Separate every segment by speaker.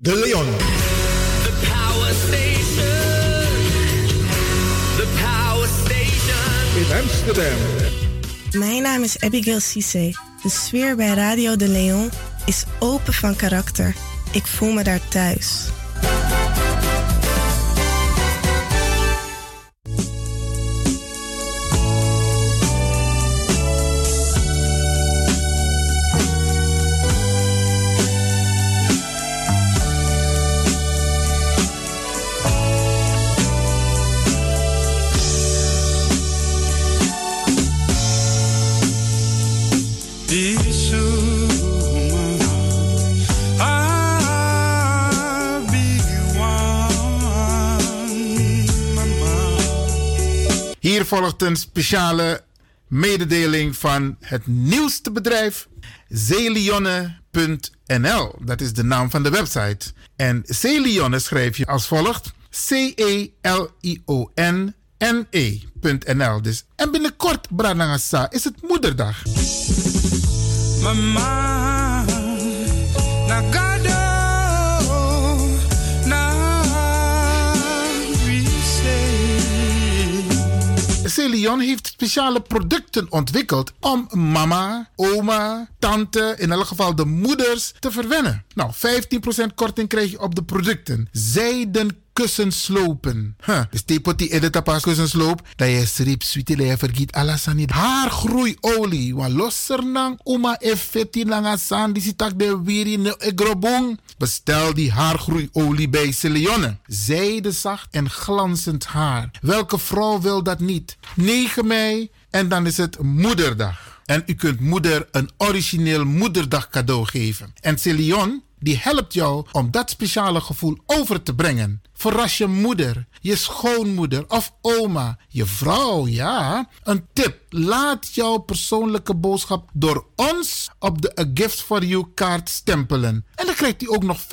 Speaker 1: De Leon.
Speaker 2: The Power Station. The Power Station.
Speaker 1: In Amsterdam.
Speaker 3: Mijn naam is Abigail Cisse. De sfeer bij Radio de Leon is open van karakter. Ik voel me daar thuis.
Speaker 4: Volgt een speciale mededeling van het nieuwste bedrijf Zeelionne.nl. Dat is de naam van de website. En Zeelionne schrijf je als volgt: C-E-L-I-O-N-N-E.nl. Dus, en binnenkort, Branagasa, is het moederdag.
Speaker 2: Mama.
Speaker 4: Celion heeft speciale producten ontwikkeld om mama, oma, tante, in elk geval de moeders te verwennen. Nou, 15% korting krijg je op de producten. Zijden kussenslopen. Huh. Dus tepoti edita pas kussensloop. Dat je srip sweetie je vergiet alasani. Haargroeiolie. Wa losser nang oma effetti langa san. Die sitak de wiri ne egrobong. Bestel die haargroeiolie bij Celeonne. Zijde zacht en glanzend haar. Welke vrouw wil dat niet? 9 mei en dan is het moederdag. En u kunt moeder een origineel moederdag cadeau geven. En Celion die helpt jou om dat speciale gevoel over te brengen. Verras je moeder, je schoonmoeder of oma, je vrouw, ja. Een tip, laat jouw persoonlijke boodschap door ons op de A Gift for You kaart stempelen. En dan krijgt hij ook nog 15%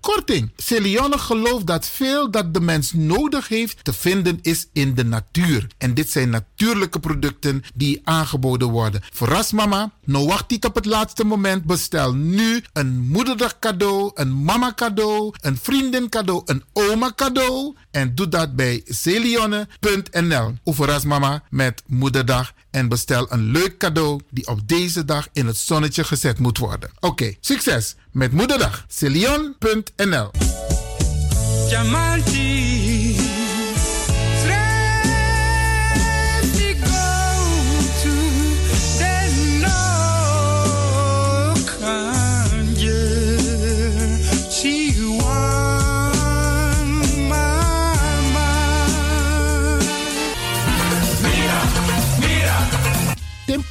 Speaker 4: korting. Celione gelooft dat veel dat de mens nodig heeft te vinden is in de natuur. En dit zijn natuurlijke producten die aangeboden worden. Verras mama, nou wacht niet op het laatste moment. Bestel nu een moederdag cadeau, een mama cadeau, een vriendin cadeau, een oma cadeau. En doe dat bij celionne.nl. Overras mama met moederdag en bestel een leuk cadeau die op deze dag in het zonnetje gezet moet worden. Oké, succes met moederdag. celion.nl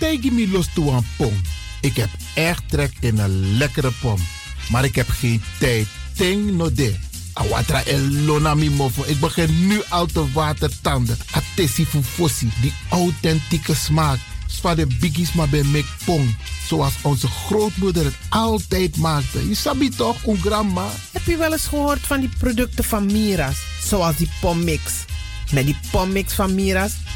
Speaker 4: Tegen me los toe aan pom. Ik heb echt trek in een lekkere pom. Maar ik heb geen tijd. Ting no de. Awatra elona mi mofo. Ik begin nu al te watertanden. Atesi fufosi. Die authentieke smaak. Zwa de biggies maar bij mek pom. Zoals onze grootmoeder het altijd maakte. Je sabi toch, een grandma?
Speaker 5: Heb je wel eens gehoord van die producten van Mira's? Zoals die pommix. Met die pommix van Mira's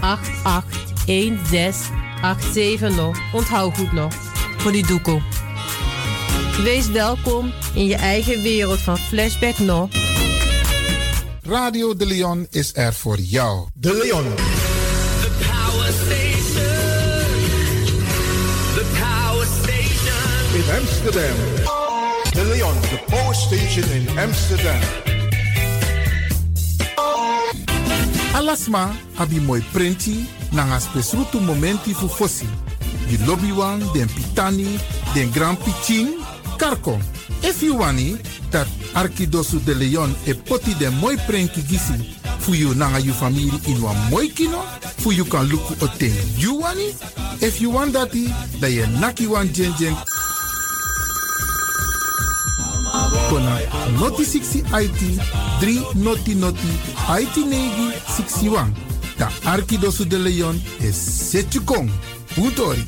Speaker 6: 881687 nog. Onthoud goed nog. Voor die doekoe. Wees welkom in je eigen wereld van Flashback nog.
Speaker 4: Radio De Leon is er voor jou.
Speaker 7: De Leon.
Speaker 2: The power station. The power station.
Speaker 7: In Amsterdam. De Leon, the power station in Amsterdam.
Speaker 4: Alasma abi moi prenti nanga spesrutu momenti fu fosi. Di lobby wan, den pitani, den grand piching, karko. If you wani, dat Arkidosu de Leon e poti den moi prenki gisi fu you nanga you family in wan moi kino, fu you kan luku oten you wani. If you want dati, da ye naki wan jen jen kona noti 60 IT 3 noti noti IT negi 61. Da Arkidosu de Leon is Setjukong. Utori.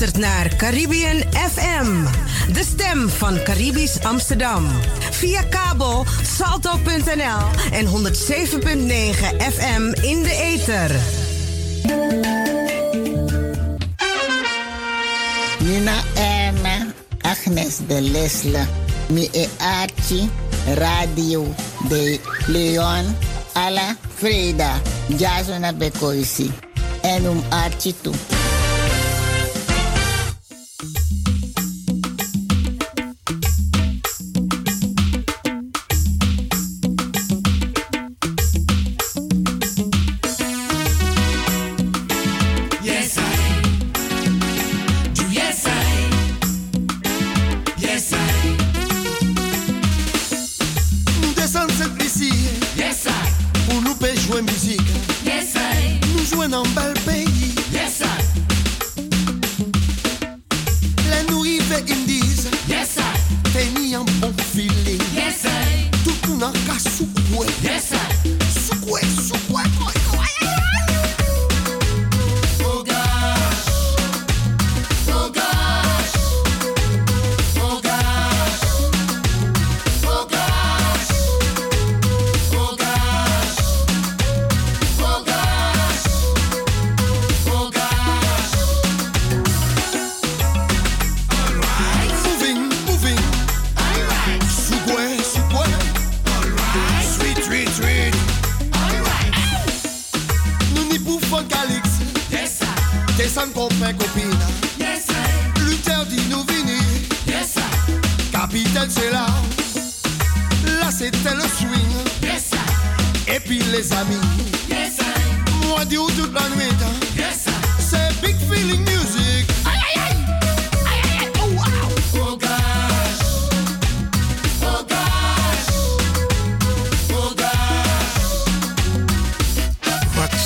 Speaker 8: Luistert naar Caribbean FM, de stem van Caribisch Amsterdam. Via kabel salto.nl en 107.9 FM in de ether.
Speaker 9: Nina Erna, Agnes de Lesle, mi e Archie, Radio de Leon, Ala Freda, Jazona Bekoisi, en um Archie toe.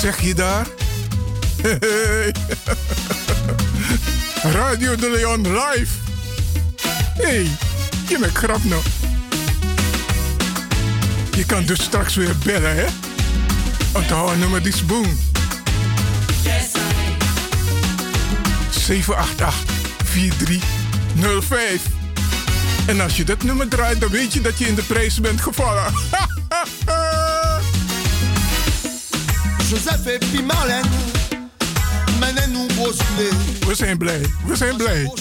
Speaker 10: Zeg je daar? Radio de Leon live. hey, je bent grap nou. Je kan dus straks weer bellen, hè? Onthoud nummer die boom.
Speaker 2: Yes, I.
Speaker 10: 788-4305. En als je dat nummer draait, dan weet je dat je in de prijs bent gevallen.
Speaker 11: Joseph et puis Marlène. Maintenant, nous bousculer.
Speaker 10: We zijn blij, we zijn blij.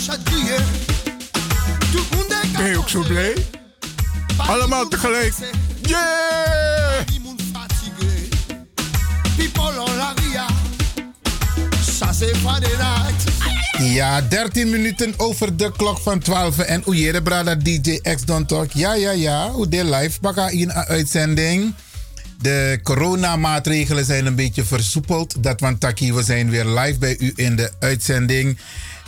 Speaker 10: Ben je ook zo blij? Allemaal tegelijk. Yeah!
Speaker 11: People on la ria. Ça, c'est pas des nights.
Speaker 4: Ja, 13 minuten over de klok van 12. En Oejere Brada DJ X Don Talk. Ja, ja, ja. Hoe de live bakka in een uitzending. De coronamaatregelen zijn een beetje versoepeld. Dat want Taki, we zijn weer live bij u in de uitzending.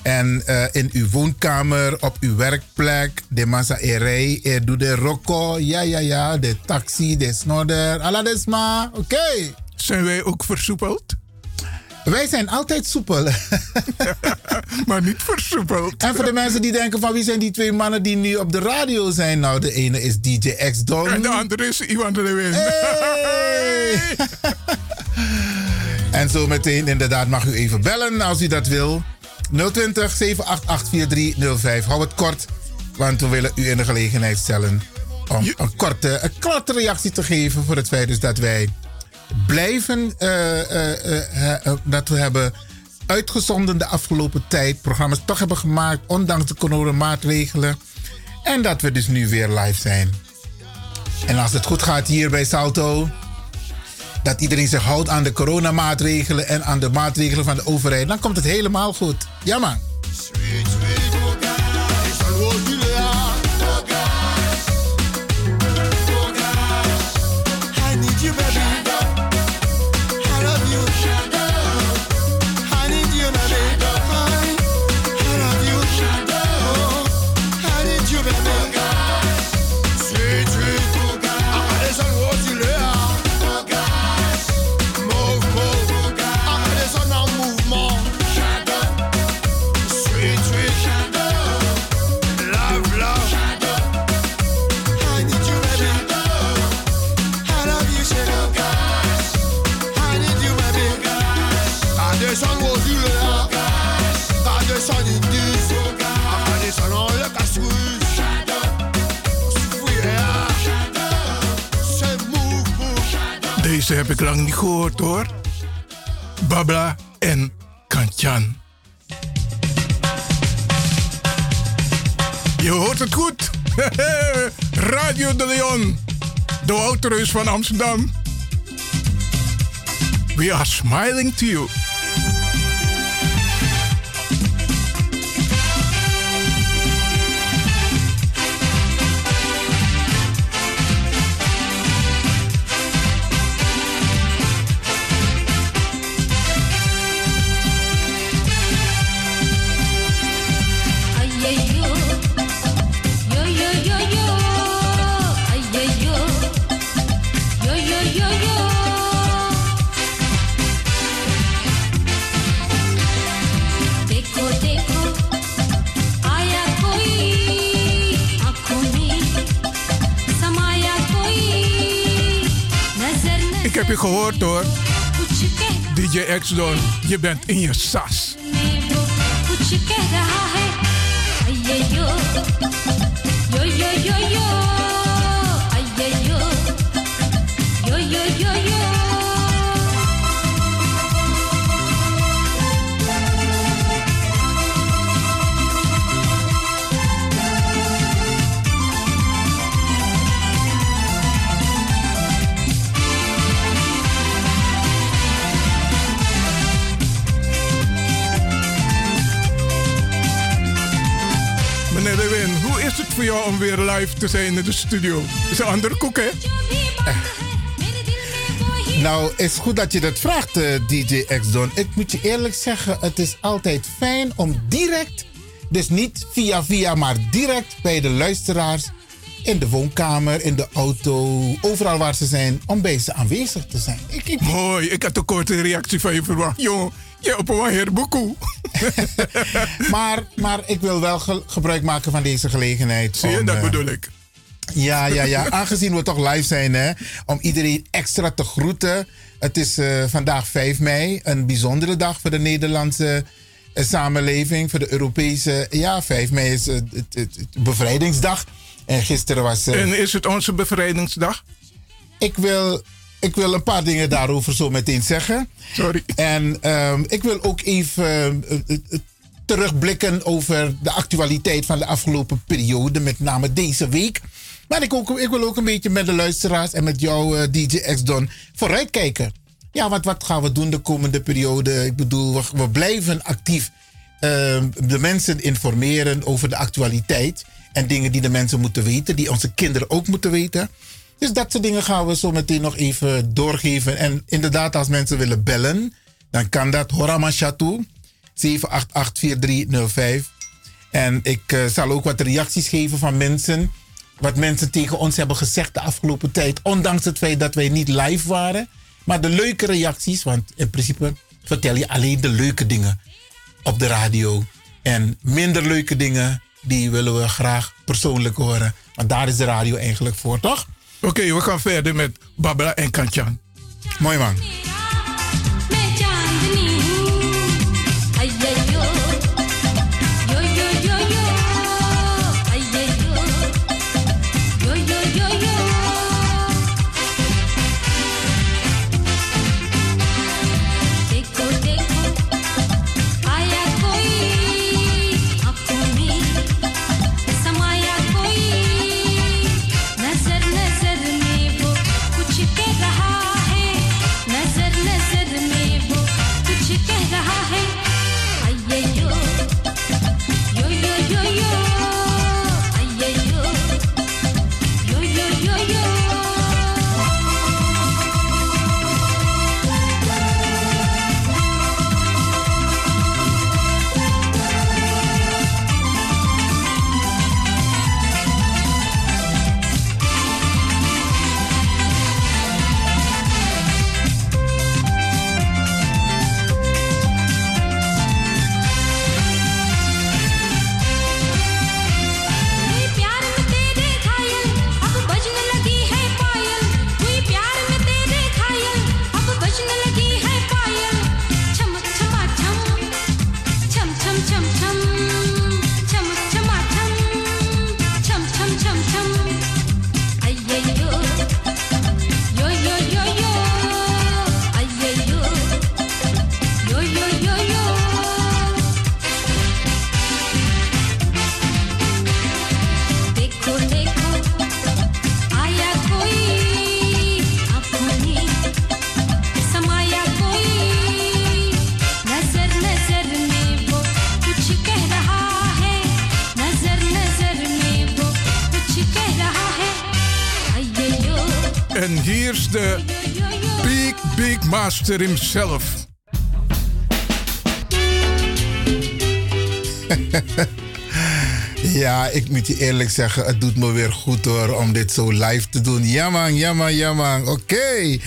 Speaker 4: En eh, in uw woonkamer, op uw werkplek, de massa erei, er doet de rocco, ja, ja, ja, de taxi, de snodder, alla desma, oké.
Speaker 10: Zijn wij ook versoepeld?
Speaker 4: Wij zijn altijd soepel.
Speaker 10: maar niet versoepeld.
Speaker 4: En voor de mensen die denken van wie zijn die twee mannen die nu op de radio zijn? Nou, de ene is DJ X Don.
Speaker 10: En de andere is Iwan de Lewin.
Speaker 4: Hey! en zo meteen inderdaad mag u even bellen als u dat wil. 020 788 4305. Hou het kort, want we willen u in de gelegenheid stellen om een korte, een korte reactie te geven voor het feit dus dat wij blijven, eh, eh, eh, dat we hebben uitgezonden de afgelopen tijd, programma's toch hebben gemaakt, ondanks de coronamaatregelen. En dat we dus nu weer live zijn. En als het goed gaat hier bij Salto, dat iedereen zich houdt aan de coronamaatregelen en aan de maatregelen van de overheid, dan komt het helemaal goed. Ja man.
Speaker 10: Deze heb ik lang niet gehoord hoor. Babla en Kantjan. Je hoort het goed. Radio de Leon. De Woutreus van Amsterdam. We are smiling to you. gehoord hoor. DJ Exodon, je bent in je sas. Is het voor jou om weer live te zijn in de studio? is een andere koek, hè?
Speaker 4: Nou, het is goed dat je dat vraagt, eh, DJ X-Don. Ik moet je eerlijk zeggen, het is altijd fijn om direct, dus niet via via, maar direct bij de luisteraars in de woonkamer, in de auto, overal waar ze zijn, om bij ze aanwezig te zijn. Ik, ik...
Speaker 10: Mooi, ik had een korte reactie van je verwacht. Jongen, je op een herboekoe.
Speaker 4: maar, maar ik wil wel ge- gebruik maken van deze gelegenheid.
Speaker 10: Zie je,
Speaker 4: om,
Speaker 10: dat
Speaker 4: eh,
Speaker 10: bedoel ik.
Speaker 4: Ja, ja, ja. Aangezien we toch live zijn, hè, om iedereen extra te groeten. Het is eh, vandaag 5 mei, een bijzondere dag voor de Nederlandse eh, samenleving, voor de Europese. Ja, 5 mei is het, het- het bevrijdingsdag. En gisteren was.
Speaker 10: En is het onze bevrijdingsdag?
Speaker 4: ik wil, ik wil een paar dingen daarover zo meteen zeggen.
Speaker 10: Sorry.
Speaker 4: En ehm, ik wil ook even eh, eh, eh, terugblikken over de actualiteit van de afgelopen periode, met name deze week. Maar ik, ook, ik wil ook een beetje met de luisteraars en met jou, DJ X-Don, vooruitkijken. Ja, want wat gaan we doen de komende periode? Ik bedoel, we, we blijven actief ehm, de mensen informeren over de actualiteit. En dingen die de mensen moeten weten, die onze kinderen ook moeten weten. Dus dat soort dingen gaan we zo meteen nog even doorgeven. En inderdaad, als mensen willen bellen, dan kan dat. Horama Chateau, 788-4305. En ik eh, zal ook wat reacties geven van mensen. Wat mensen tegen ons hebben gezegd de afgelopen tijd. Ondanks het feit dat wij niet live waren. Maar de leuke reacties, want in principe vertel je alleen de leuke dingen op de radio. En minder leuke dingen, die willen we graag persoonlijk horen. Want daar is de radio eigenlijk voor, toch?
Speaker 10: Oké, we gaan verder met Babla en Kantjan.
Speaker 4: Mooi man.
Speaker 10: Master himself.
Speaker 4: Ja, ik moet je eerlijk zeggen, het doet me weer goed hoor om dit zo live te doen. Ja man, ja man, ja man. Oké. Okay.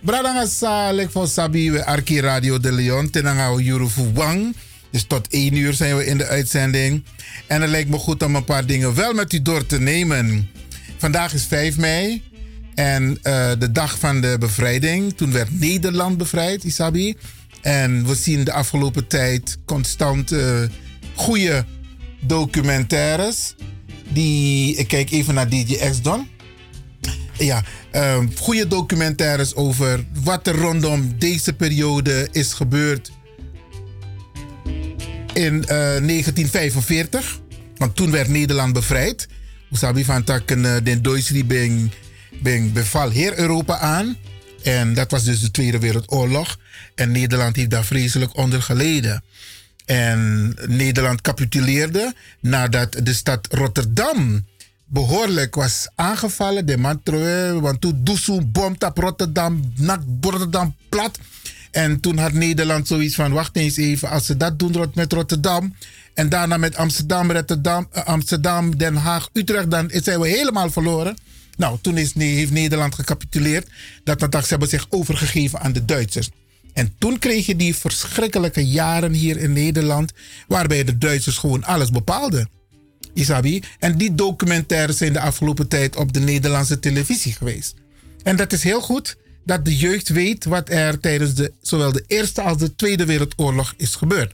Speaker 4: Bradanga Salek van Sabi, Arki Radio de Leon. Tenanga Jurufu Wang. Dus tot 1 uur zijn we in de uitzending. En het lijkt me goed om een paar dingen wel met u door te nemen. Vandaag is 5 mei. En eh, de dag van de bevrijding. Toen werd Nederland bevrijd, Isabi. En we zien de afgelopen tijd constant eh, goede documentaires. Die, ik kijk even naar DJ X-Don. Ja, ehm, goede documentaires over wat er rondom deze periode is gebeurd in eh, 1945. Want toen werd Nederland bevrijd. Usabi van takken den Duitsers ben, beval heer Europa aan. En dat was dus de Tweede Wereldoorlog. En Nederland heeft daar vreselijk onder geleden. En Nederland capituleerde nadat de stad Rotterdam behoorlijk was aangevallen. De man terug, want toen Doesoe bomt op Rotterdam, nak Rotterdam plat. En toen had Nederland zoiets van, wacht eens even, als ze dat doen met Rotterdam en daarna met Amsterdam, Rotterdam, eh, Amsterdam, Den Haag, Utrecht, dan zijn we helemaal verloren. Nou, toen is, heeft Nederland gecapituleerd. Dat ze hebben zich overgegeven aan de Duitsers. En toen kreeg je die verschrikkelijke jaren hier in Nederland, waarbij de Duitsers gewoon alles bepaalden. Isabi. En die documentaires zijn de afgelopen tijd op de Nederlandse televisie geweest. En dat is heel goed dat de jeugd weet wat er tijdens de, zowel de Eerste als de Tweede Wereldoorlog is gebeurd.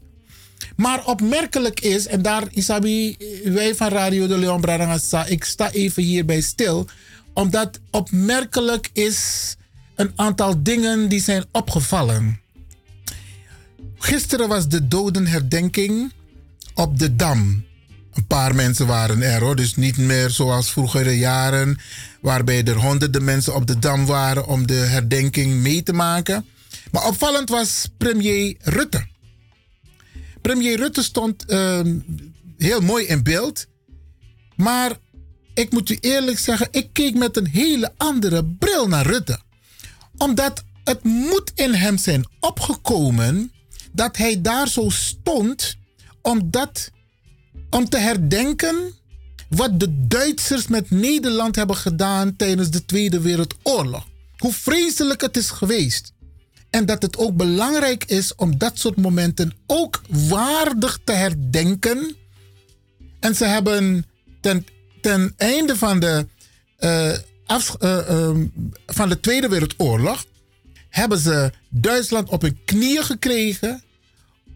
Speaker 4: Maar opmerkelijk is, en daar Isabi, wij van Radio de Leon Bradangasa, ik sta even hierbij stil, omdat opmerkelijk is een aantal dingen die zijn opgevallen. Gisteren was de dodenherdenking op de Dam. Een paar mensen waren er hoor, dus niet meer zoals vroegere jaren, waarbij er honderden mensen op de Dam waren om de herdenking mee te maken. Maar opvallend was premier Rutte. Premier Rutte stond ehm, heel mooi in beeld. Maar ik moet u eerlijk zeggen, ik keek met een hele andere bril naar Rutte. Omdat het moet in hem zijn opgekomen dat hij daar zo stond omdat, om te herdenken wat de Duitsers met Nederland hebben gedaan tijdens de Tweede Wereldoorlog. Hoe vreselijk het is geweest. En dat het ook belangrijk is om dat soort momenten ook waardig te herdenken. En ze hebben ten, ten einde van de, eh, af, eh, ehm, van de Tweede Wereldoorlog hebben ze Duitsland op hun knieën gekregen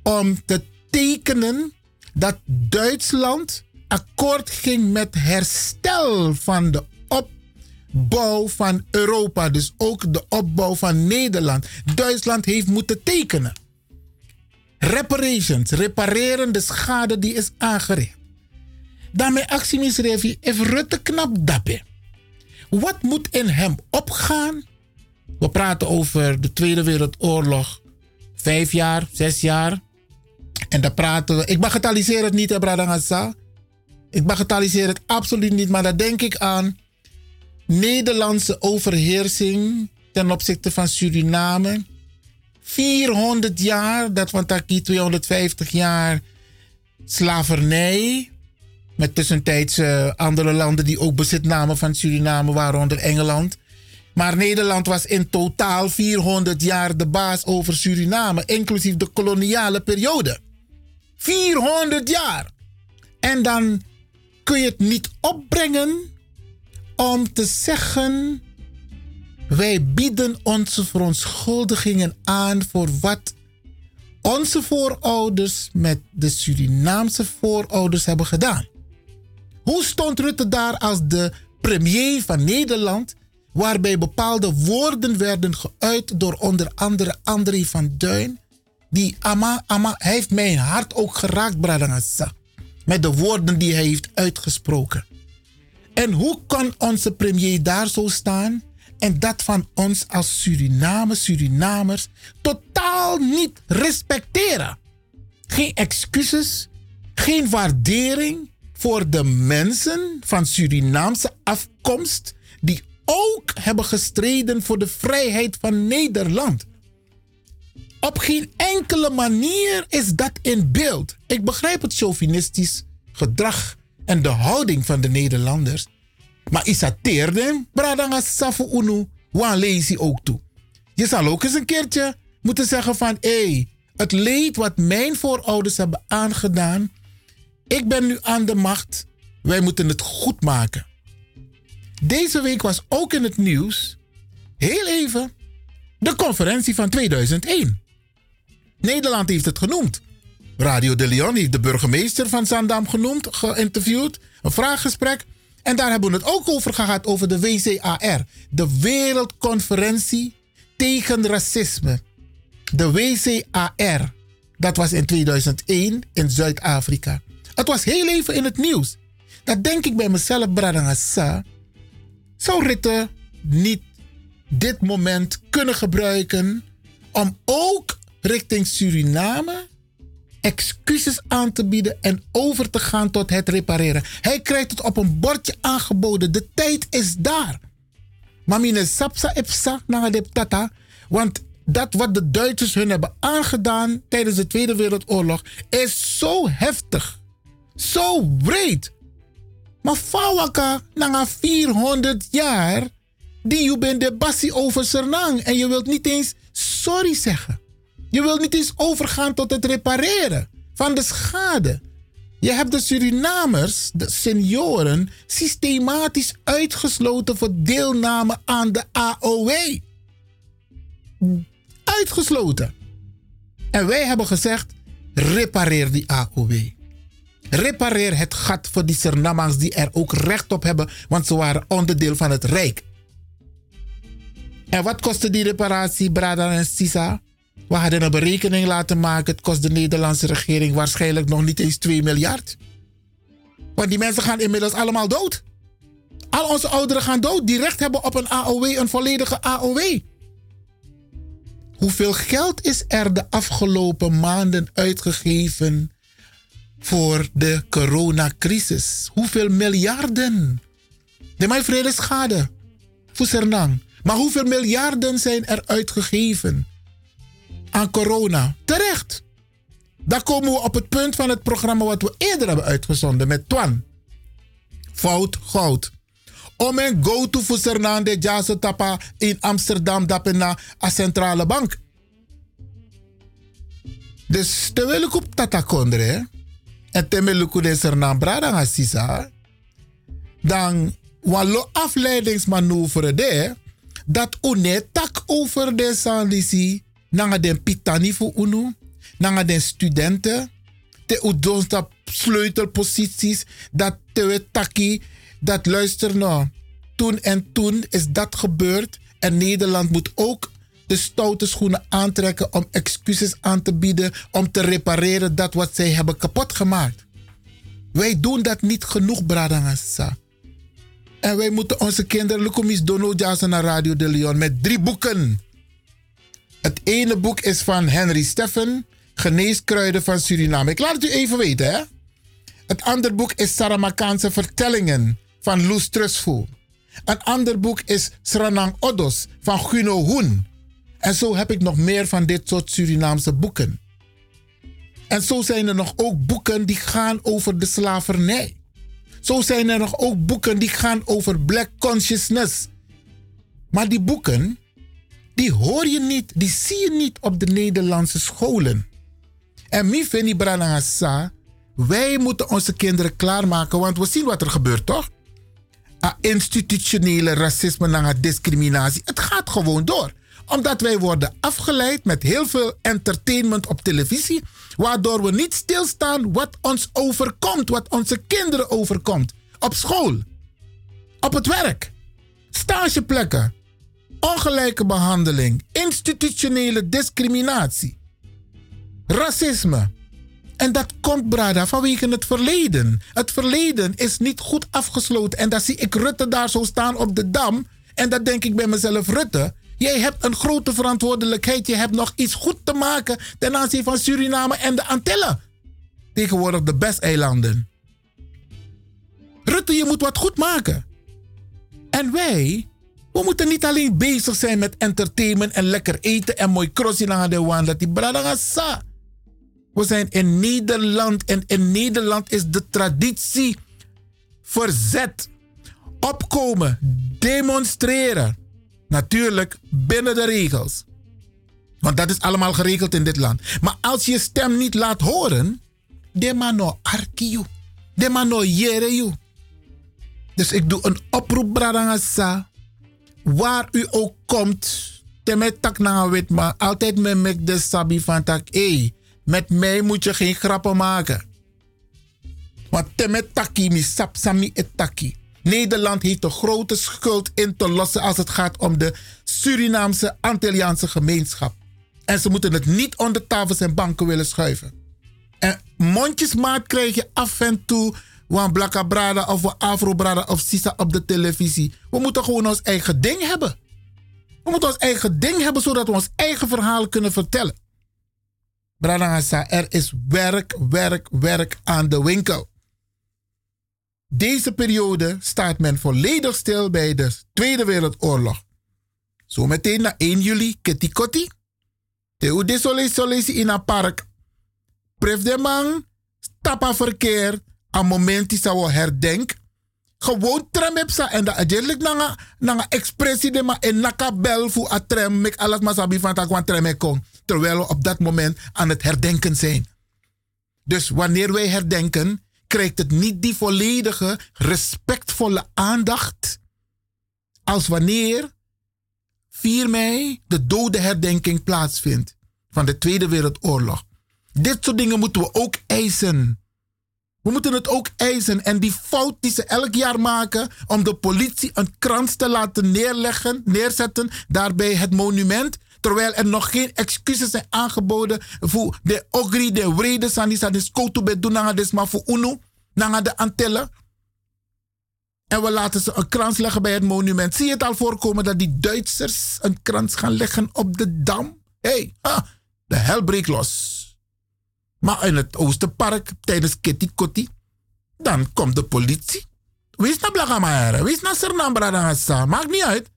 Speaker 4: om te tekenen dat Duitsland akkoord ging met herstel van de opbouw van Europa. Dus ook de opbouw van Nederland. Duitsland heeft moeten tekenen. Reparations, repareren de schade die is aangericht. Daarmee actie misreef if Rutte knap dappen. Wat moet in hem opgaan? We praten over de Tweede Wereldoorlog. Vijf jaar, zes jaar. En daar praten we. Ik bagatelliseer het niet, hè, Bradangasa. Ik bagatelliseer het absoluut niet, maar daar denk ik aan Nederlandse overheersing ten opzichte van Suriname. 400 jaar, dat van Taki 250 jaar slavernij. Met tussentijds eh, andere landen die ook bezit namen van Suriname, waaronder Engeland. Maar Nederland was in totaal 400 jaar de baas over Suriname, inclusief de koloniale periode. 400 jaar! En dan kun je het niet opbrengen om te zeggen: wij bieden onze verontschuldigingen aan voor wat onze voorouders met de Surinaamse voorouders hebben gedaan. Hoe stond Rutte daar als de premier van Nederland, waarbij bepaalde woorden werden geuit door onder andere André van Duin? Die Ama, Ama, hij heeft mijn hart ook geraakt, Bradangasa. Met de woorden die hij heeft uitgesproken. En hoe kan onze premier daar zo staan en dat van ons als Suriname, Surinamers totaal niet respecteren? Geen excuses, geen waardering voor de mensen van Surinaamse afkomst die ook hebben gestreden voor de vrijheid van Nederland. Op geen enkele manier is dat in beeld. Ik begrijp het chauvinistisch gedrag en de houding van de Nederlanders. Maar isateerde, bradanga safu unu, ook toe. Je zal ook eens een keertje moeten zeggen van, hey, het leed wat mijn voorouders hebben aangedaan, ik ben nu aan de macht, wij moeten het goed maken. Deze week was ook in het nieuws, heel even, de conferentie van 2001. Nederland heeft het genoemd. Radio de Leon heeft de burgemeester van Zandam genoemd, geïnterviewd, een vraaggesprek. En daar hebben we het ook over gehad, over de WCAR. De Wereldconferentie tegen Racisme. De WCAR. Dat was in 2001 in Zuid-Afrika. Het was heel even in het nieuws. Dat denk ik bij mezelf, Bradangasa. Zou Ritte niet dit moment kunnen gebruiken om ook richting Suriname excuses aan te bieden en over te gaan tot het repareren. Hij krijgt het op een bordje aangeboden. De tijd is daar. Mamine sapsa epsa na. Want dat wat de Duitsers hun hebben aangedaan tijdens de Tweede Wereldoorlog is zo heftig. Zo breed. Maar Fawaka, na 400 jaar, die je bent de over. En je wilt niet eens sorry zeggen. Je wilt niet eens overgaan tot het repareren van de schade. Je hebt de Surinamers, de senioren, systematisch uitgesloten voor deelname aan de AOW. Uitgesloten. En wij hebben gezegd: repareer die AOW. Repareer het gat voor die Surinamangs die er ook recht op hebben, want ze waren onderdeel van het Rijk. En wat kostte die reparatie, Brada en Sisa? We hadden een berekening laten maken. Het kost de Nederlandse regering waarschijnlijk nog niet eens 2 miljard. Want die mensen gaan inmiddels allemaal dood. Al onze ouderen gaan dood die recht hebben op een AOW, een volledige AOW. Hoeveel geld is er de afgelopen maanden uitgegeven voor de coronacrisis? Hoeveel miljarden? De mij vrede schade. Maar hoeveel miljarden zijn er uitgegeven aan corona? Terecht. Daar komen we op het punt van het programma wat we eerder hebben uitgezonden met Twan. Fout goud. Om een go-to voor Sernande Jaso Tapa in Amsterdam dapena a centrale bank. Dus terwijl ik op tata kondre, en terwijl ik de Sernam brada ga sisa, dan wallo afleidingsmanoeuvre de, dat une tak over de sandisi, nanga den pitani voor unu, nanga den studenten, te udons dat sleutelposities, dat te taki, dat luister nou, toen en toen is dat gebeurd en Nederland moet ook de stoute schoenen aantrekken om excuses aan te bieden, om te repareren dat wat zij hebben kapot gemaakt. Wij doen dat niet genoeg, Bradangasa. En wij moeten onze kinderen Lukumis Dono naar Radio de Leon met drie boeken. Het ene boek is van Henry Steffen, Geneeskruiden van Suriname. Ik laat het u even weten, hè. Het andere boek is Saramakaanse Vertellingen van Loes Trustful. Een ander boek is Sranang Odos van Guno Hoen. En zo heb ik nog meer van dit soort Surinaamse boeken. En zo zijn er nog ook boeken die gaan over de slavernij. Zo zijn er nog ook boeken die gaan over black consciousness. Maar die boeken, die hoor je niet, die zie je niet op de Nederlandse scholen. En mi Feni Branagasa, wij moeten onze kinderen klaarmaken, want we zien wat er gebeurt, toch? A institutionele racisme en discriminatie. Het gaat gewoon door omdat wij worden afgeleid met heel veel entertainment op televisie, waardoor we niet stilstaan wat ons overkomt, wat onze kinderen overkomt. Op school, op het werk, stageplekken, ongelijke behandeling, institutionele discriminatie, racisme. En dat komt, Brada, vanwege het verleden. Het verleden is niet goed afgesloten. En dan zie ik Rutte daar zo staan op de dam. En dan denk ik bij mezelf, Rutte, Jij hebt een grote verantwoordelijkheid. Je hebt nog iets goed te maken ten aanzien van Suriname en de Antillen. Tegenwoordig de besteilanden. Rutte, je moet wat goed maken. En wij, we moeten niet alleen bezig zijn met entertainment en lekker eten en mooi crossie naar de wand. Dat die bradangasa. We zijn in Nederland en in Nederland is de traditie verzet. Opkomen, demonstreren. Natuurlijk binnen de regels. Want dat is allemaal geregeld in dit land. Maar als je stem niet laat horen, de mano arkiu. De mano yereju. Dus ik doe een oproep, Bradangasa. Waar u ook komt, temet na wit, maar altijd met mek de sabi van tak. Hey, met mij moet je geen grappen maken. Want temet taki sami etaki. Nederland heeft een grote schuld in te lossen als het gaat om de Surinaamse Antilliaanse gemeenschap. En ze moeten het niet onder tafels en banken willen schuiven. En mondjesmaat krijg je af en toe wan Blakka Brada of Afro Brada of Sisa op de televisie. We moeten gewoon ons eigen ding hebben. We moeten ons eigen ding hebben zodat we ons eigen verhaal kunnen vertellen. Bradangasa, er is werk, werk, werk aan de winkel. Deze periode staat men volledig stil bij de Tweede Wereldoorlog. Zometeen na 1 juli. Teu de sole sole in een park. Pref de man, stappa verkeer, aan momenti zou herdenk. Gewoon tram heb sa en dat eigenlijk nanga nanga expressie de ma en naka bel voor a tram mek alles maar van wan tram kon. Terwijl we op dat moment aan het herdenken zijn. Dus wanneer wij herdenken, krijgt het niet die volledige, respectvolle aandacht als wanneer 4 mei de dode herdenking plaatsvindt van de Tweede Wereldoorlog. Dit soort dingen moeten we ook eisen. We moeten het ook eisen. En die fout die ze elk jaar maken om de politie een krans te laten neerleggen, neerzetten, daarbij het monument, terwijl er nog geen excuses zijn aangeboden voor de ogri, de vrede, sanisa, de skoto bedunanga, des maar voor UNO, nanga de Antillen. En we laten ze een krans leggen bij het monument. Zie je het al voorkomen dat die Duitsers een krans gaan leggen op de dam? Hé, hey, ah, de hel breekt los. Maar in het Oosterpark tijdens Kitty Kotti, dan komt de politie. Wees naar Blagamare, wees naar Sernambra maakt niet uit.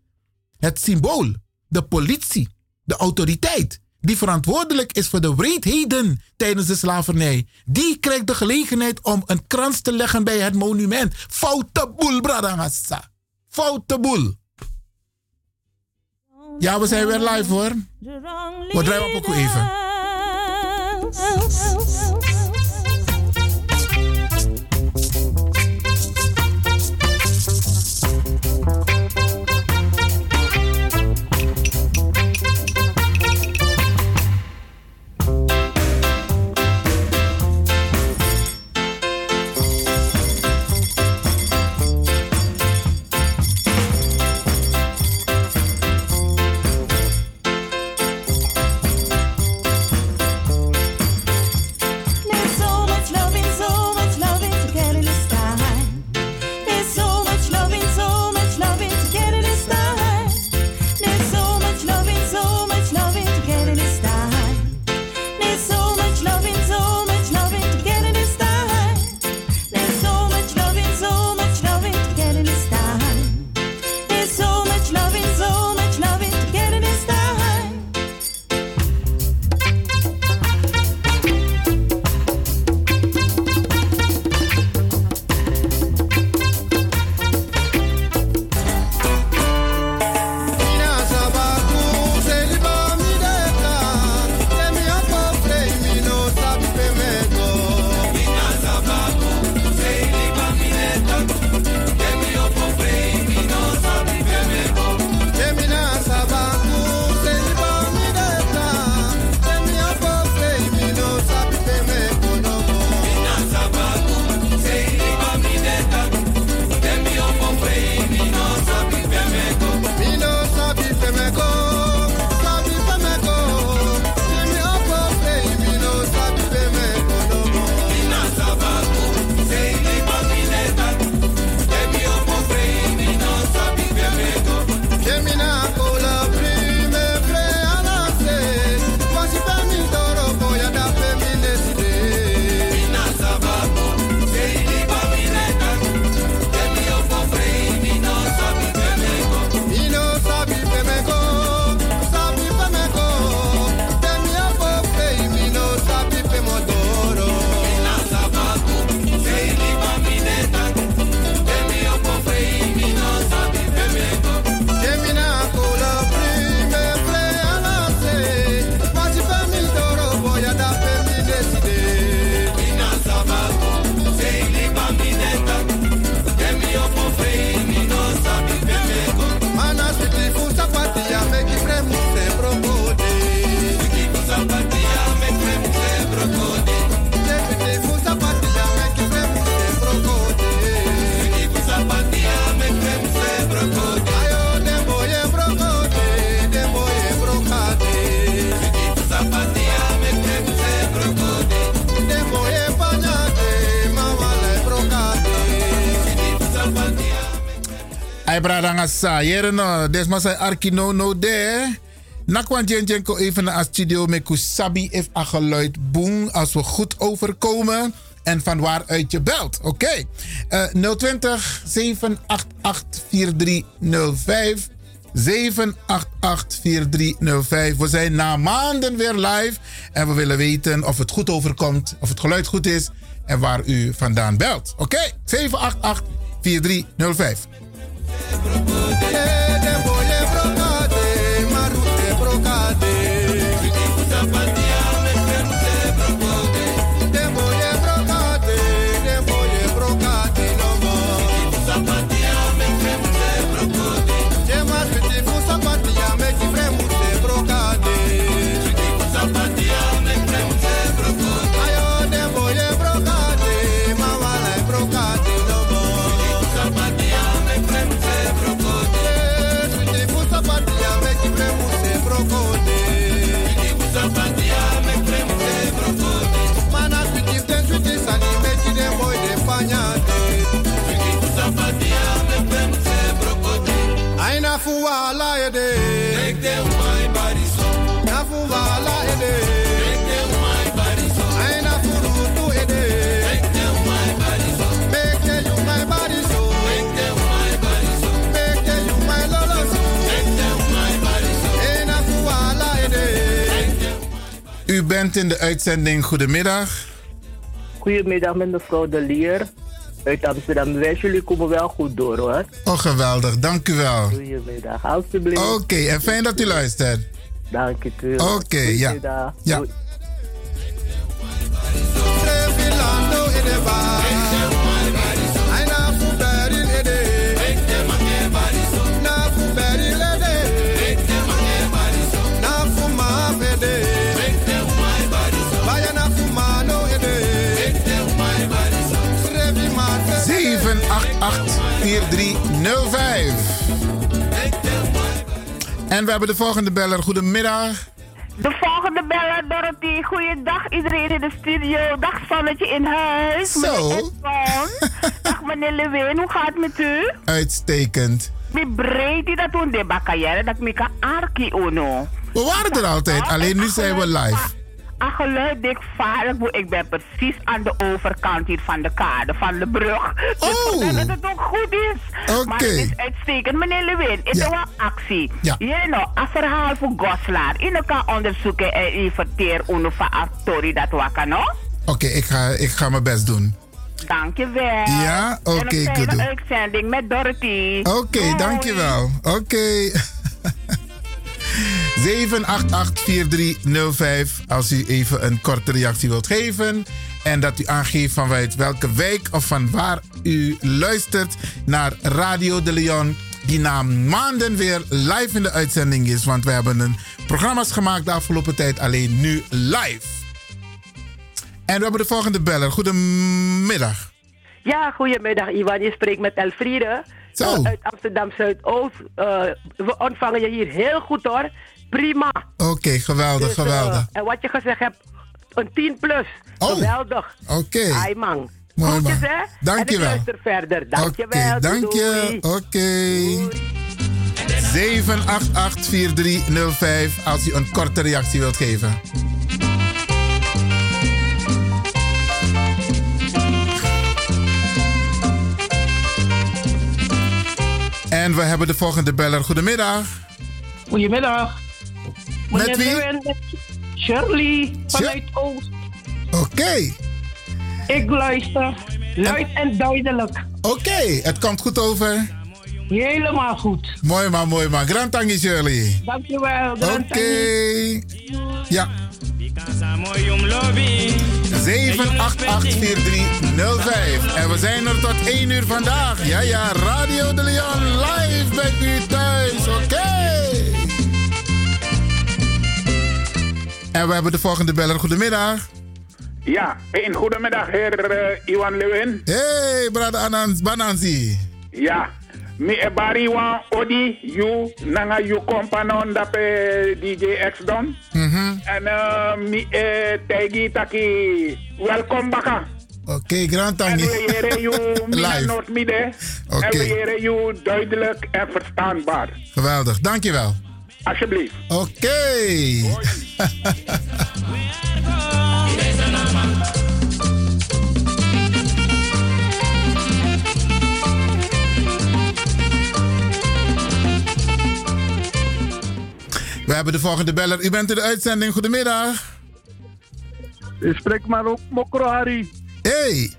Speaker 4: Het symbool, de politie, de autoriteit, die verantwoordelijk is voor de wreedheden tijdens de slavernij, die krijgt de gelegenheid om een krans te leggen bij het monument. Foute boel, Bradangassa. Foute boel. Ja, we zijn weer live hoor. We draaien op ook even. Sa, no, des ma say arki no no de. Nakwan even naar studio met Kusabi if a geluid boem als we goed overkomen. En van waaruit je belt. Oké. Eh, 020 788 4305. 788 4305. We zijn na maanden weer live. En we willen weten of het goed overkomt. Of het geluid goed is. En waar u vandaan belt. Oké. 788 4305. Yeah. In de uitzending. Goedemiddag.
Speaker 12: Goedemiddag met mevrouw De Lier uit Amsterdam West. Jullie komen wel goed door hoor.
Speaker 4: Oh, geweldig. Dank u wel.
Speaker 12: Goedemiddag, alstublieft.
Speaker 4: Oké, en fijn dat u luistert.
Speaker 12: Dank u.
Speaker 4: Oké, ja.
Speaker 12: Goedemiddag.
Speaker 4: Ja. En we hebben de volgende beller. Goedemiddag.
Speaker 13: De volgende beller, Dorothy. Goeiedag iedereen in de studio. Dag Zonnetje in huis.
Speaker 4: Zo.
Speaker 13: Meneer. Dag meneer Lewin, hoe gaat het met u?
Speaker 4: Uitstekend.
Speaker 13: Mi breed dat toen de bakayere dat mi kan arki uno.
Speaker 4: We waren er altijd, alleen nu zijn we live.
Speaker 13: Een geluid dik vaarlijk, ik ben precies aan de overkant hier van de kade, van de brug.
Speaker 4: Oh.
Speaker 13: Dus dat het ook goed is. Maar het is uitstekend. Meneer Lewin, is er wel actie?
Speaker 4: Ja.
Speaker 13: Je know, een verhaal voor Goslaar. Je kan onderzoeken en inventeren uno van actori dat wakker, no?
Speaker 4: Oké, ik, ga, ik ga mijn best doen.
Speaker 13: Dankjewel.
Speaker 4: Ja, oké,
Speaker 13: een
Speaker 4: goed.
Speaker 13: fijne uitzending met Dorothy.
Speaker 4: Oké,
Speaker 13: Doei.
Speaker 4: dankjewel. Oké. 788-4305 als u even een korte reactie wilt geven. En dat u aangeeft van uit welke wijk of van waar u luistert naar Radio de Leon. Die na maanden weer live in de uitzending is. Want we hebben een programma's gemaakt de afgelopen tijd alleen nu live. En we hebben de volgende beller. Goedemiddag.
Speaker 12: Ja, goedemiddag Iwan. Je spreekt met Elfriede.
Speaker 4: Zo.
Speaker 12: eh, uit Amsterdam Zuidoost. Eh, we ontvangen je hier heel goed hoor. Prima.
Speaker 4: Oké, geweldig,
Speaker 12: Dus, eh,
Speaker 4: geweldig.
Speaker 12: en wat je gezegd hebt, een 10 plus. Geweldig.
Speaker 4: Oké.
Speaker 12: Ai man.
Speaker 4: Mooi, man.
Speaker 12: hè?
Speaker 4: Dankjewel.
Speaker 12: En ik luister verder. Dankjewel.
Speaker 4: Oké, dank je. Oké. 788-4305 als u een korte reactie wilt geven. En we hebben de volgende beller. Goedemiddag.
Speaker 14: Goedemiddag.
Speaker 4: Met wie?
Speaker 14: Shirley vanuit Oost.
Speaker 4: Oké.
Speaker 14: Ik luister luid en duidelijk.
Speaker 4: Oké, het komt goed over.
Speaker 14: Helemaal goed.
Speaker 4: Mooi man, mooi man. Grand tangi Shirley.
Speaker 14: Dankjewel.
Speaker 4: Oké. Ja. 7884305. En we zijn er tot 1 uur vandaag. Ja, ja, Radio de Leon live bij u thuis. Oké. En we hebben de volgende beller. Goedemiddag.
Speaker 15: Ja, een goedemiddag, heer eh, Iwan Lewin.
Speaker 4: Hey, brother Anans Banansi.
Speaker 15: Ja, mi e bari wan odi you nanga you kompanon dape DJ X Don.
Speaker 4: Mhm.
Speaker 15: En eh, mi e tegi taki welkom baka.
Speaker 4: Oké, grand
Speaker 15: En
Speaker 4: tangi.
Speaker 15: we heren you mina
Speaker 4: Live.
Speaker 15: midden.
Speaker 4: Oké.
Speaker 15: En we heren you duidelijk en verstaanbaar.
Speaker 4: Geweldig, dankjewel.
Speaker 15: Alsjeblieft.
Speaker 4: Oké. We hebben de volgende beller. U bent in de uitzending. Goedemiddag.
Speaker 16: Ik spreek maar ook Mokro Harry.
Speaker 4: Hey,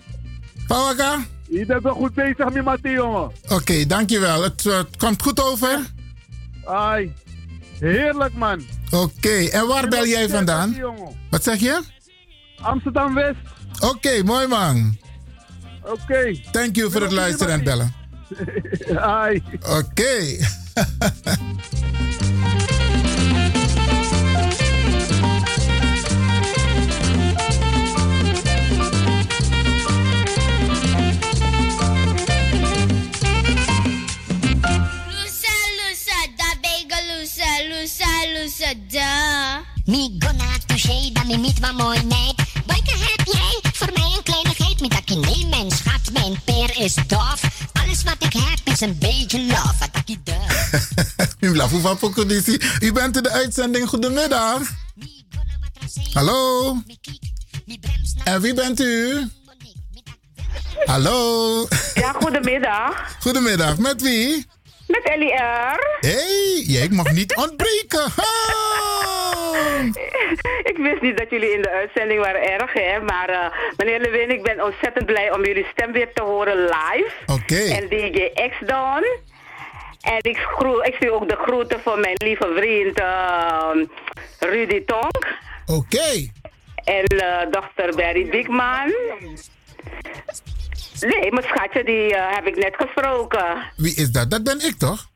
Speaker 4: Pawaka?
Speaker 16: Je bent wel goed bezig met Mattie, jongen.
Speaker 4: Oké, dankjewel. Het, eh, het komt goed over?
Speaker 16: Ai, heerlijk man.
Speaker 4: Oké, en waar bel jij vandaan?
Speaker 16: Mattie.
Speaker 4: Wat zeg je?
Speaker 16: Amsterdam West.
Speaker 4: Oké, mooi man.
Speaker 16: Oké.
Speaker 4: Thank you voor het luisteren en bellen.
Speaker 16: Ai.
Speaker 4: Oké.
Speaker 17: doet.
Speaker 4: U blijft van Pokodisi. U bent in de uitzending. Goedemiddag. Hallo. En wie bent u? Hallo.
Speaker 13: Ja, goedemiddag.
Speaker 4: Goedemiddag. Met wie?
Speaker 13: Met Ellie R.
Speaker 4: Hé, hey, jij mag niet ontbreken.
Speaker 13: Ik wist niet dat jullie in de uitzending waren erg, hè. Maar eh, meneer Lewin, ik ben ontzettend blij om jullie stem weer te horen live.
Speaker 4: Oké.
Speaker 13: En DJ X dan. En ik, groe, ik zie ook de groeten van mijn lieve vriend eh, Rudy Tonk.
Speaker 4: Oké.
Speaker 13: En eh dochter Barry Diekman. Nee, mijn schatje, die eh, heb ik net gesproken.
Speaker 4: Wie is dat? Dat ben ik toch?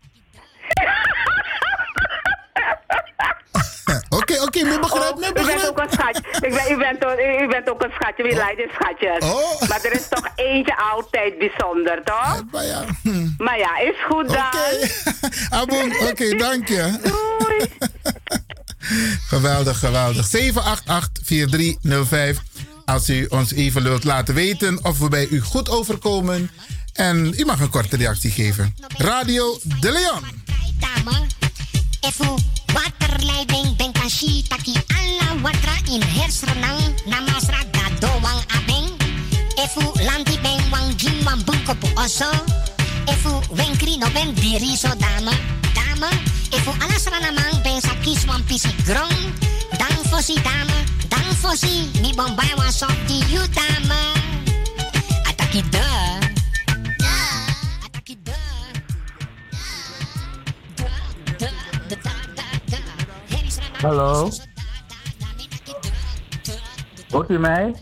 Speaker 4: Oké, oké, begrijp, me
Speaker 13: U bent ook een schatje. Ik ben, u, bent, ook- u bent ook een schatje. Wie leidt in schatjes?
Speaker 4: Oh.
Speaker 13: Maar er is toch eentje altijd bijzonder, toch?
Speaker 4: Maar ja.
Speaker 13: Maar ja, is goed dan.
Speaker 4: Aboom, oké, dank je.
Speaker 13: Doei.
Speaker 4: geweldig, geweldig. 788-4305. Als u ons even wilt laten weten of we bij u goed overkomen. En u mag een korte reactie geven. Radio De Leon.
Speaker 17: Waterleiding ben kashi taki alla watra in hersrenang namasra gadowang abeng. Efu lanti ben wang jim wang bunko pu oso. Efu wenkri no ben diri so dame. Dame, efu alasra namang ben sakis wang pisi grong. Dang fosi dame, dang fosi mi bombay wang sok di you dame. Ataki de.
Speaker 16: Hallo. Hoort u mij?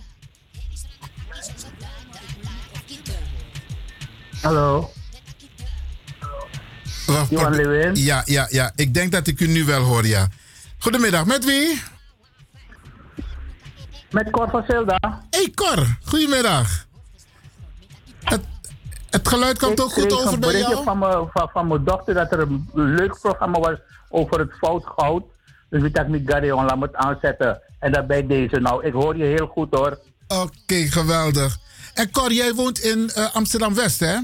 Speaker 16: Hallo.
Speaker 4: Wacht,
Speaker 16: Johan Lewin.
Speaker 4: Ja, ja, ja. Ik denk dat ik u nu wel hoor, ja. Goedemiddag, met wie?
Speaker 16: Met Cor van Zelda.
Speaker 4: Hey Cor, goedemiddag. Het, het geluid komt ook goed
Speaker 16: kreeg
Speaker 4: over
Speaker 16: een
Speaker 4: bij
Speaker 16: berichtje
Speaker 4: jou?
Speaker 16: Van, mijn- van, van mijn dochter dat er een leuk programma was over het fout goud. Dus ik dacht, niet Gary, laat me het aanzetten. En dat bij deze. Nou, ik hoor je heel goed hoor.
Speaker 4: Oké, geweldig. En Cor, jij woont in eh, Amsterdam-West, hè?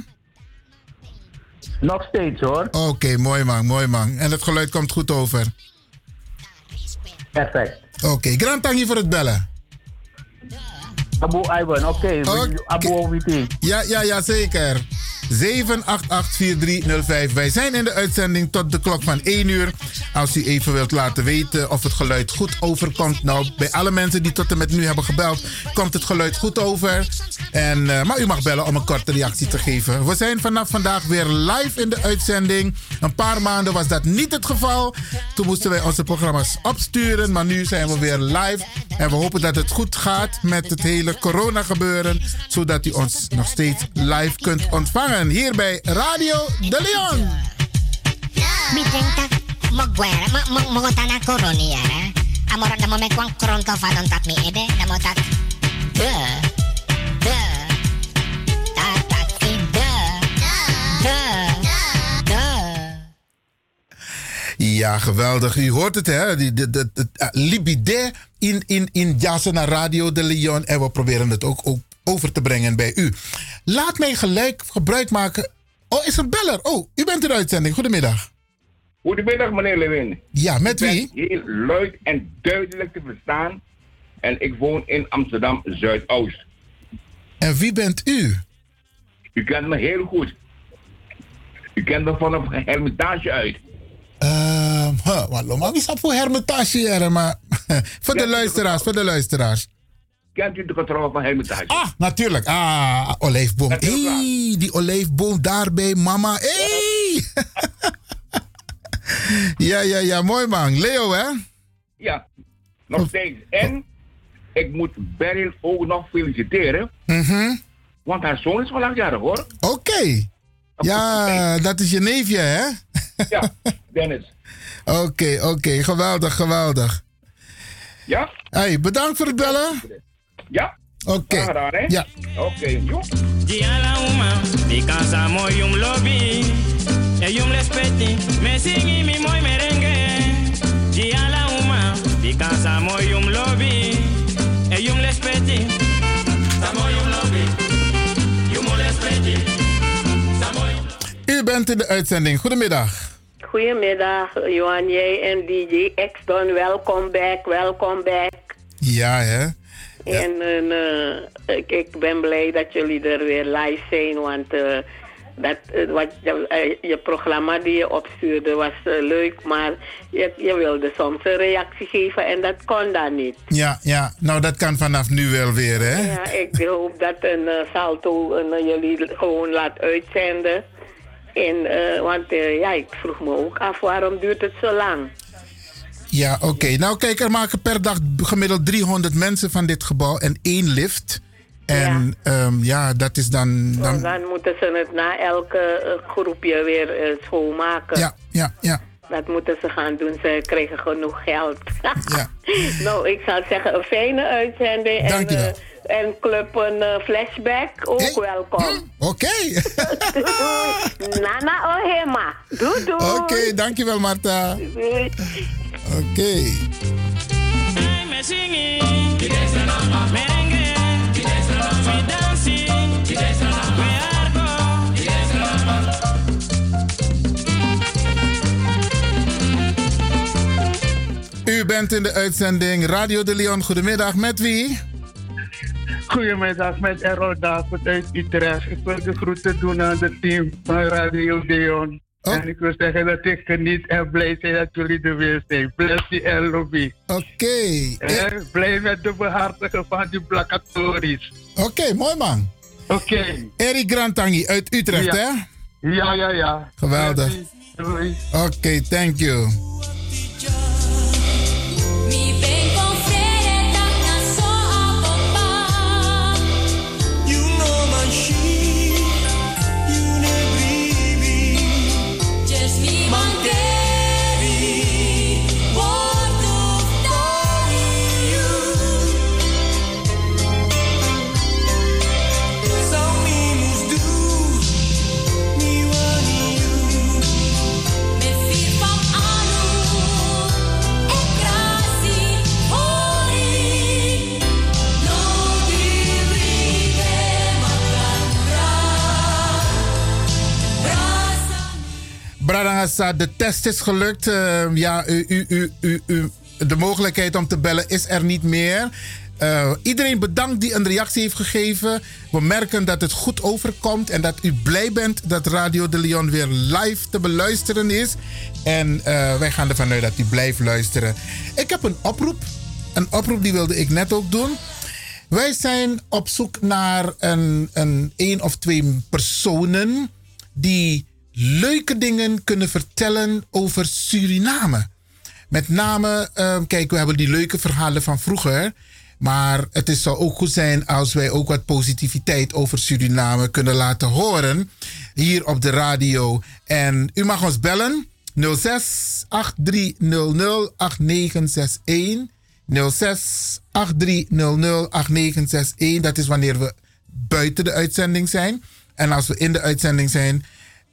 Speaker 16: Nog steeds hoor.
Speaker 4: Oké, mooi man, mooi man. En het geluid komt goed over.
Speaker 16: Perfect.
Speaker 4: Oké, grand dank je voor het bellen.
Speaker 16: Abu Ivan, oké. Abu Owiti.
Speaker 4: Ja, ja, ja, zeker. 7884305. Wij zijn in de uitzending tot de klok van 1 uur. Als u even wilt laten weten of het geluid goed overkomt. Nou, bij alle mensen die tot en met nu hebben gebeld, komt het geluid goed over. En, eh, maar u mag bellen om een korte reactie te geven. We zijn vanaf vandaag weer live in de uitzending. Een paar maanden was dat niet het geval. Toen moesten wij onze programma's opsturen. Maar nu zijn we weer live. En we hopen dat het goed gaat met het hele corona gebeuren. Zodat u ons nog steeds live kunt ontvangen. Hier bij Radio De Leon.
Speaker 17: Ta na mo me kwang koron ka fa don tat mi ede na mo tat. De. De. Ta ta ki de. De. De.
Speaker 4: Ja, geweldig. U hoort het, hè? Die- de- de- de- eh, Libide in, in, in Jasena Radio de Leon. En we proberen het ook, ook over te brengen bij u. Laat mij gelijk gebruik maken. Oh, is een beller. Oh, u bent in de uitzending. Goedemiddag.
Speaker 18: Goedemiddag, meneer Lewin.
Speaker 4: Ja, met
Speaker 18: Ik ben
Speaker 4: wie?
Speaker 18: Heel luid en duidelijk te verstaan. En ik woon in Amsterdam Zuidoost.
Speaker 4: En wie bent u?
Speaker 18: U kent me heel goed. U kent me vanaf Hermitage uit.
Speaker 4: Ehm, huh, wat wie staat voor Hermitage maar voor de luisteraars, voor de luisteraars.
Speaker 18: Kent u de getrouwen van Hermitage?
Speaker 4: Ah, natuurlijk. Ah, olijfboom. Hey, die olijfboom daarbij, mama. Hey! ja, ja, ja, mooi man. Leo, hè?
Speaker 18: Ja, nog steeds. En ik moet Beryl ook nog feliciteren.
Speaker 4: Mhm.
Speaker 18: Want haar zoon is vandaag jarig hoor.
Speaker 4: Oké. Ja, dat is je neefje, hè?
Speaker 18: Ja, Dennis.
Speaker 4: Oké, oké. Geweldig, geweldig.
Speaker 18: Ja?
Speaker 4: Hey, bedankt voor het bellen.
Speaker 18: Ja?
Speaker 4: Oké.
Speaker 18: Hè?
Speaker 4: Ja.
Speaker 18: Oké, joh.
Speaker 19: Diala uma, because mo yum lobby. E yum respecti, me singi mi moy merengue. Diala uma, because mo yum lobby. E yum respecti. Samo yum lobby. Yum respecti. Samo yum
Speaker 4: U bent in de uitzending. Goedemiddag.
Speaker 20: Goedemiddag, Johan J. en DJ X-Don. Welkom back, welkom back.
Speaker 4: Ja, hè?
Speaker 20: En eh, ik, ik ben blij dat jullie er weer live zijn, want eh, dat, wat, je, je programma die je opstuurde was leuk, maar je, je wilde soms een reactie geven en dat kon dan niet.
Speaker 4: Ja, ja. Nou, dat kan vanaf nu wel weer, hè?
Speaker 20: Ja, ik hoop dat een salto jullie gewoon laat uitzenden. En, eh, want ja, ik vroeg me ook af, waarom duurt het zo lang?
Speaker 4: Ja, oké. Nou, kijk, er maken per dag gemiddeld 300 mensen van dit gebouw en één lift. En ja, ja dat is dan.
Speaker 20: Dan,
Speaker 4: dan
Speaker 20: moeten ze het na elke eh, groepje weer eh, schoonmaken.
Speaker 4: ja, ja, ja.
Speaker 20: Dat moeten ze gaan doen. Ze krijgen genoeg geld. nou, ik zou zeggen, een fijne uitzending.
Speaker 4: Dank je
Speaker 20: en. En club een eh, flashback, ook welkom.
Speaker 4: Oké.
Speaker 20: doei. Nana Ohema. Doei doei.
Speaker 4: Oké, dankjewel, Marta. Oké. U bent in de uitzending Radio de Leon. Goedemiddag, met wie?
Speaker 21: Goedemiddag, met Errol David uit Utrecht. Ik wil de groeten doen aan het team van Radio Deon. En ik wil zeggen dat ik geniet en blij ben dat jullie er weer zijn. Bless die en lobby.
Speaker 4: Oké.
Speaker 21: En blij met de behartigen van die placatories.
Speaker 4: Oké, mooi man.
Speaker 21: Oké.
Speaker 4: Erik Grantangi uit Utrecht,
Speaker 21: Ja.
Speaker 4: hè?
Speaker 21: Ja, ja, ja.
Speaker 4: Geweldig. Oké, thank you. De test is gelukt. Eh, ja, u, u, u, de mogelijkheid om te bellen is er niet meer. Eh, iedereen bedankt die een reactie heeft gegeven. We merken dat het goed overkomt en dat u blij bent dat Radio de Leon weer live te beluisteren is. En eh, wij gaan ervan uit dat u blijft luisteren. Ik heb een oproep. Een oproep die wilde ik net ook doen. Wij zijn op zoek naar een, een één of twee personen die leuke dingen kunnen vertellen over Suriname. Met name, eh, kijk, we hebben die leuke verhalen van vroeger. Maar het is, zou ook goed zijn als wij ook wat positiviteit over Suriname kunnen laten horen. Hier op de radio. En u mag ons bellen. 06 8300 8961. 06 8300 8961. Dat is wanneer we buiten de uitzending zijn. En als we in de uitzending zijn,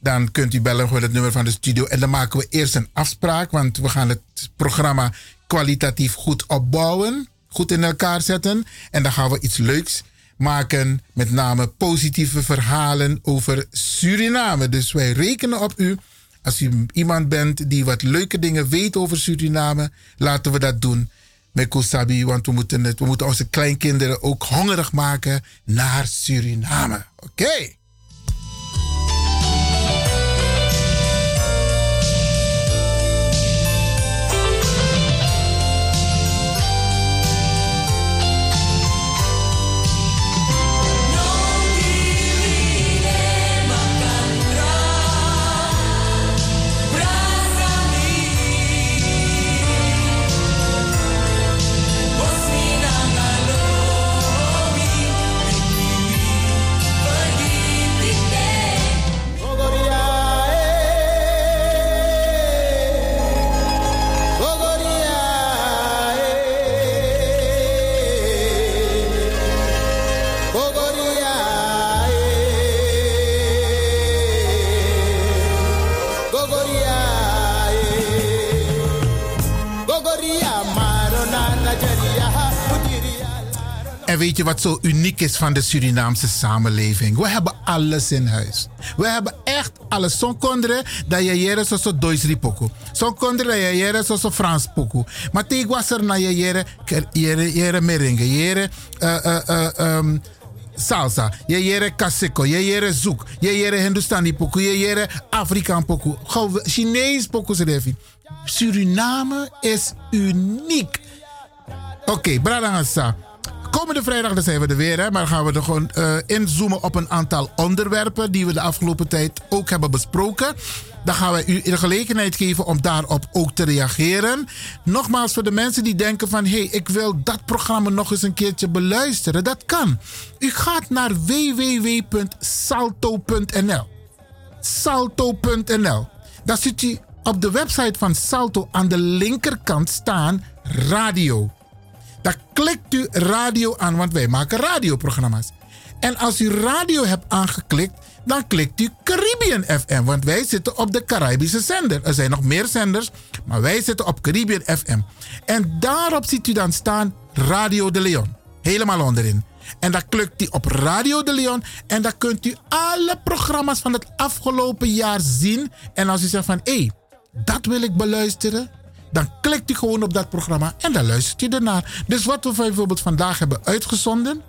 Speaker 4: dan kunt u bellen voor het nummer van de studio. En dan maken we eerst een afspraak, want we gaan het programma kwalitatief goed opbouwen, goed in elkaar zetten. En dan gaan we iets leuks maken, met name positieve verhalen over Suriname. Dus wij rekenen op u Als u iemand bent die wat leuke dingen weet over Suriname, laten we dat doen. Met Kosabi, want we moeten, het, we moeten onze kleinkinderen ook hongerig maken naar Suriname. Oké. Weet je wat zo uniek is van de Surinaamse samenleving? We hebben alles in huis. We hebben echt alles. Zo'n kondre dat je jere zo zo Duits. Zo'n kondre dat je jere zo zo Frans. Maar tegen was er na je jere jere jere merengue, jere eh, eh, eh, ehm, salsa, je jere kaseko, je jere zoek, je jere Hindustani poku, je jere Afrikaan Chinees se Suriname is uniek. Oké, okay. Komende vrijdag dan zijn we er weer, maar gaan we er gewoon uh, inzoomen op een aantal onderwerpen die we de afgelopen tijd ook hebben besproken. Dan gaan we u de gelegenheid geven om daarop ook te reageren. Nogmaals, voor de mensen die denken van... hé, hey, ik wil dat programma nog eens een keertje beluisteren. Dat kan. U gaat naar www.salto.nl Salto.nl Daar ziet u op de website van Salto aan de linkerkant staan radio. Dan klikt u radio aan, want wij maken radioprogramma's. En als u radio hebt aangeklikt, dan klikt u Caribbean FM, want wij zitten op de Caribische zender. Er zijn nog meer zenders, maar wij zitten op Caribbean FM. En daarop ziet u dan staan Radio de Leon. Helemaal onderin. En dan klikt u op Radio de Leon en dan kunt u alle programma's van het afgelopen jaar zien. En als u zegt van, hé, hey, dat wil ik beluisteren, dan klikt u gewoon op dat programma en dan luistert u ernaar. Dus wat we bijvoorbeeld vandaag hebben uitgezonden,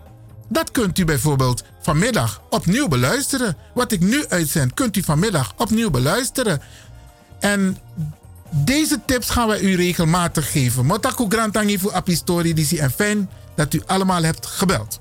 Speaker 4: dat kunt u bijvoorbeeld vanmiddag opnieuw beluisteren. Wat ik nu uitzend, kunt u vanmiddag opnieuw beluisteren. En deze tips gaan wij u regelmatig geven. Motaku Grantangi voor Apistori DC en fijn dat u allemaal hebt gebeld.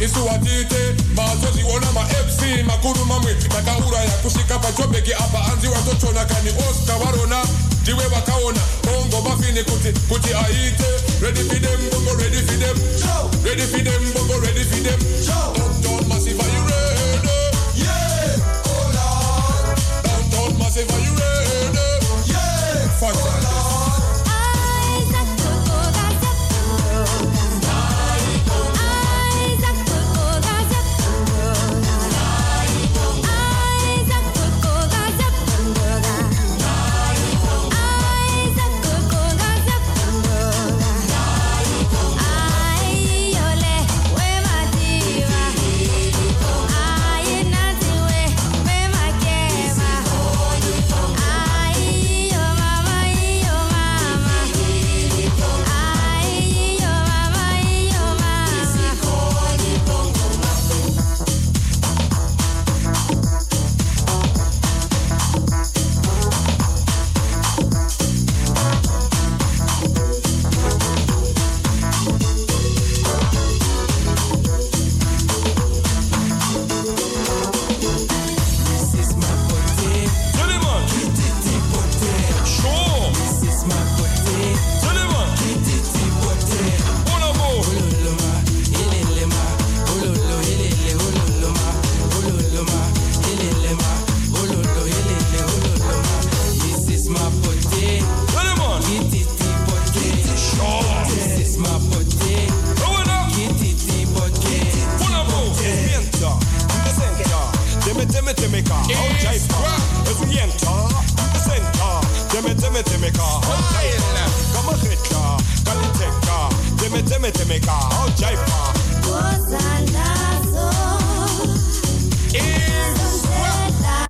Speaker 22: isiwatite mazo ziona mafc makuru mamwe takauraya kusvika pajobheki apa anzi watotona kani osta varona ndiwe vakaona bongo bafini kuti kuti aite. Ready fidem bongo ready fidem. Ready fidem bongo ready fidem.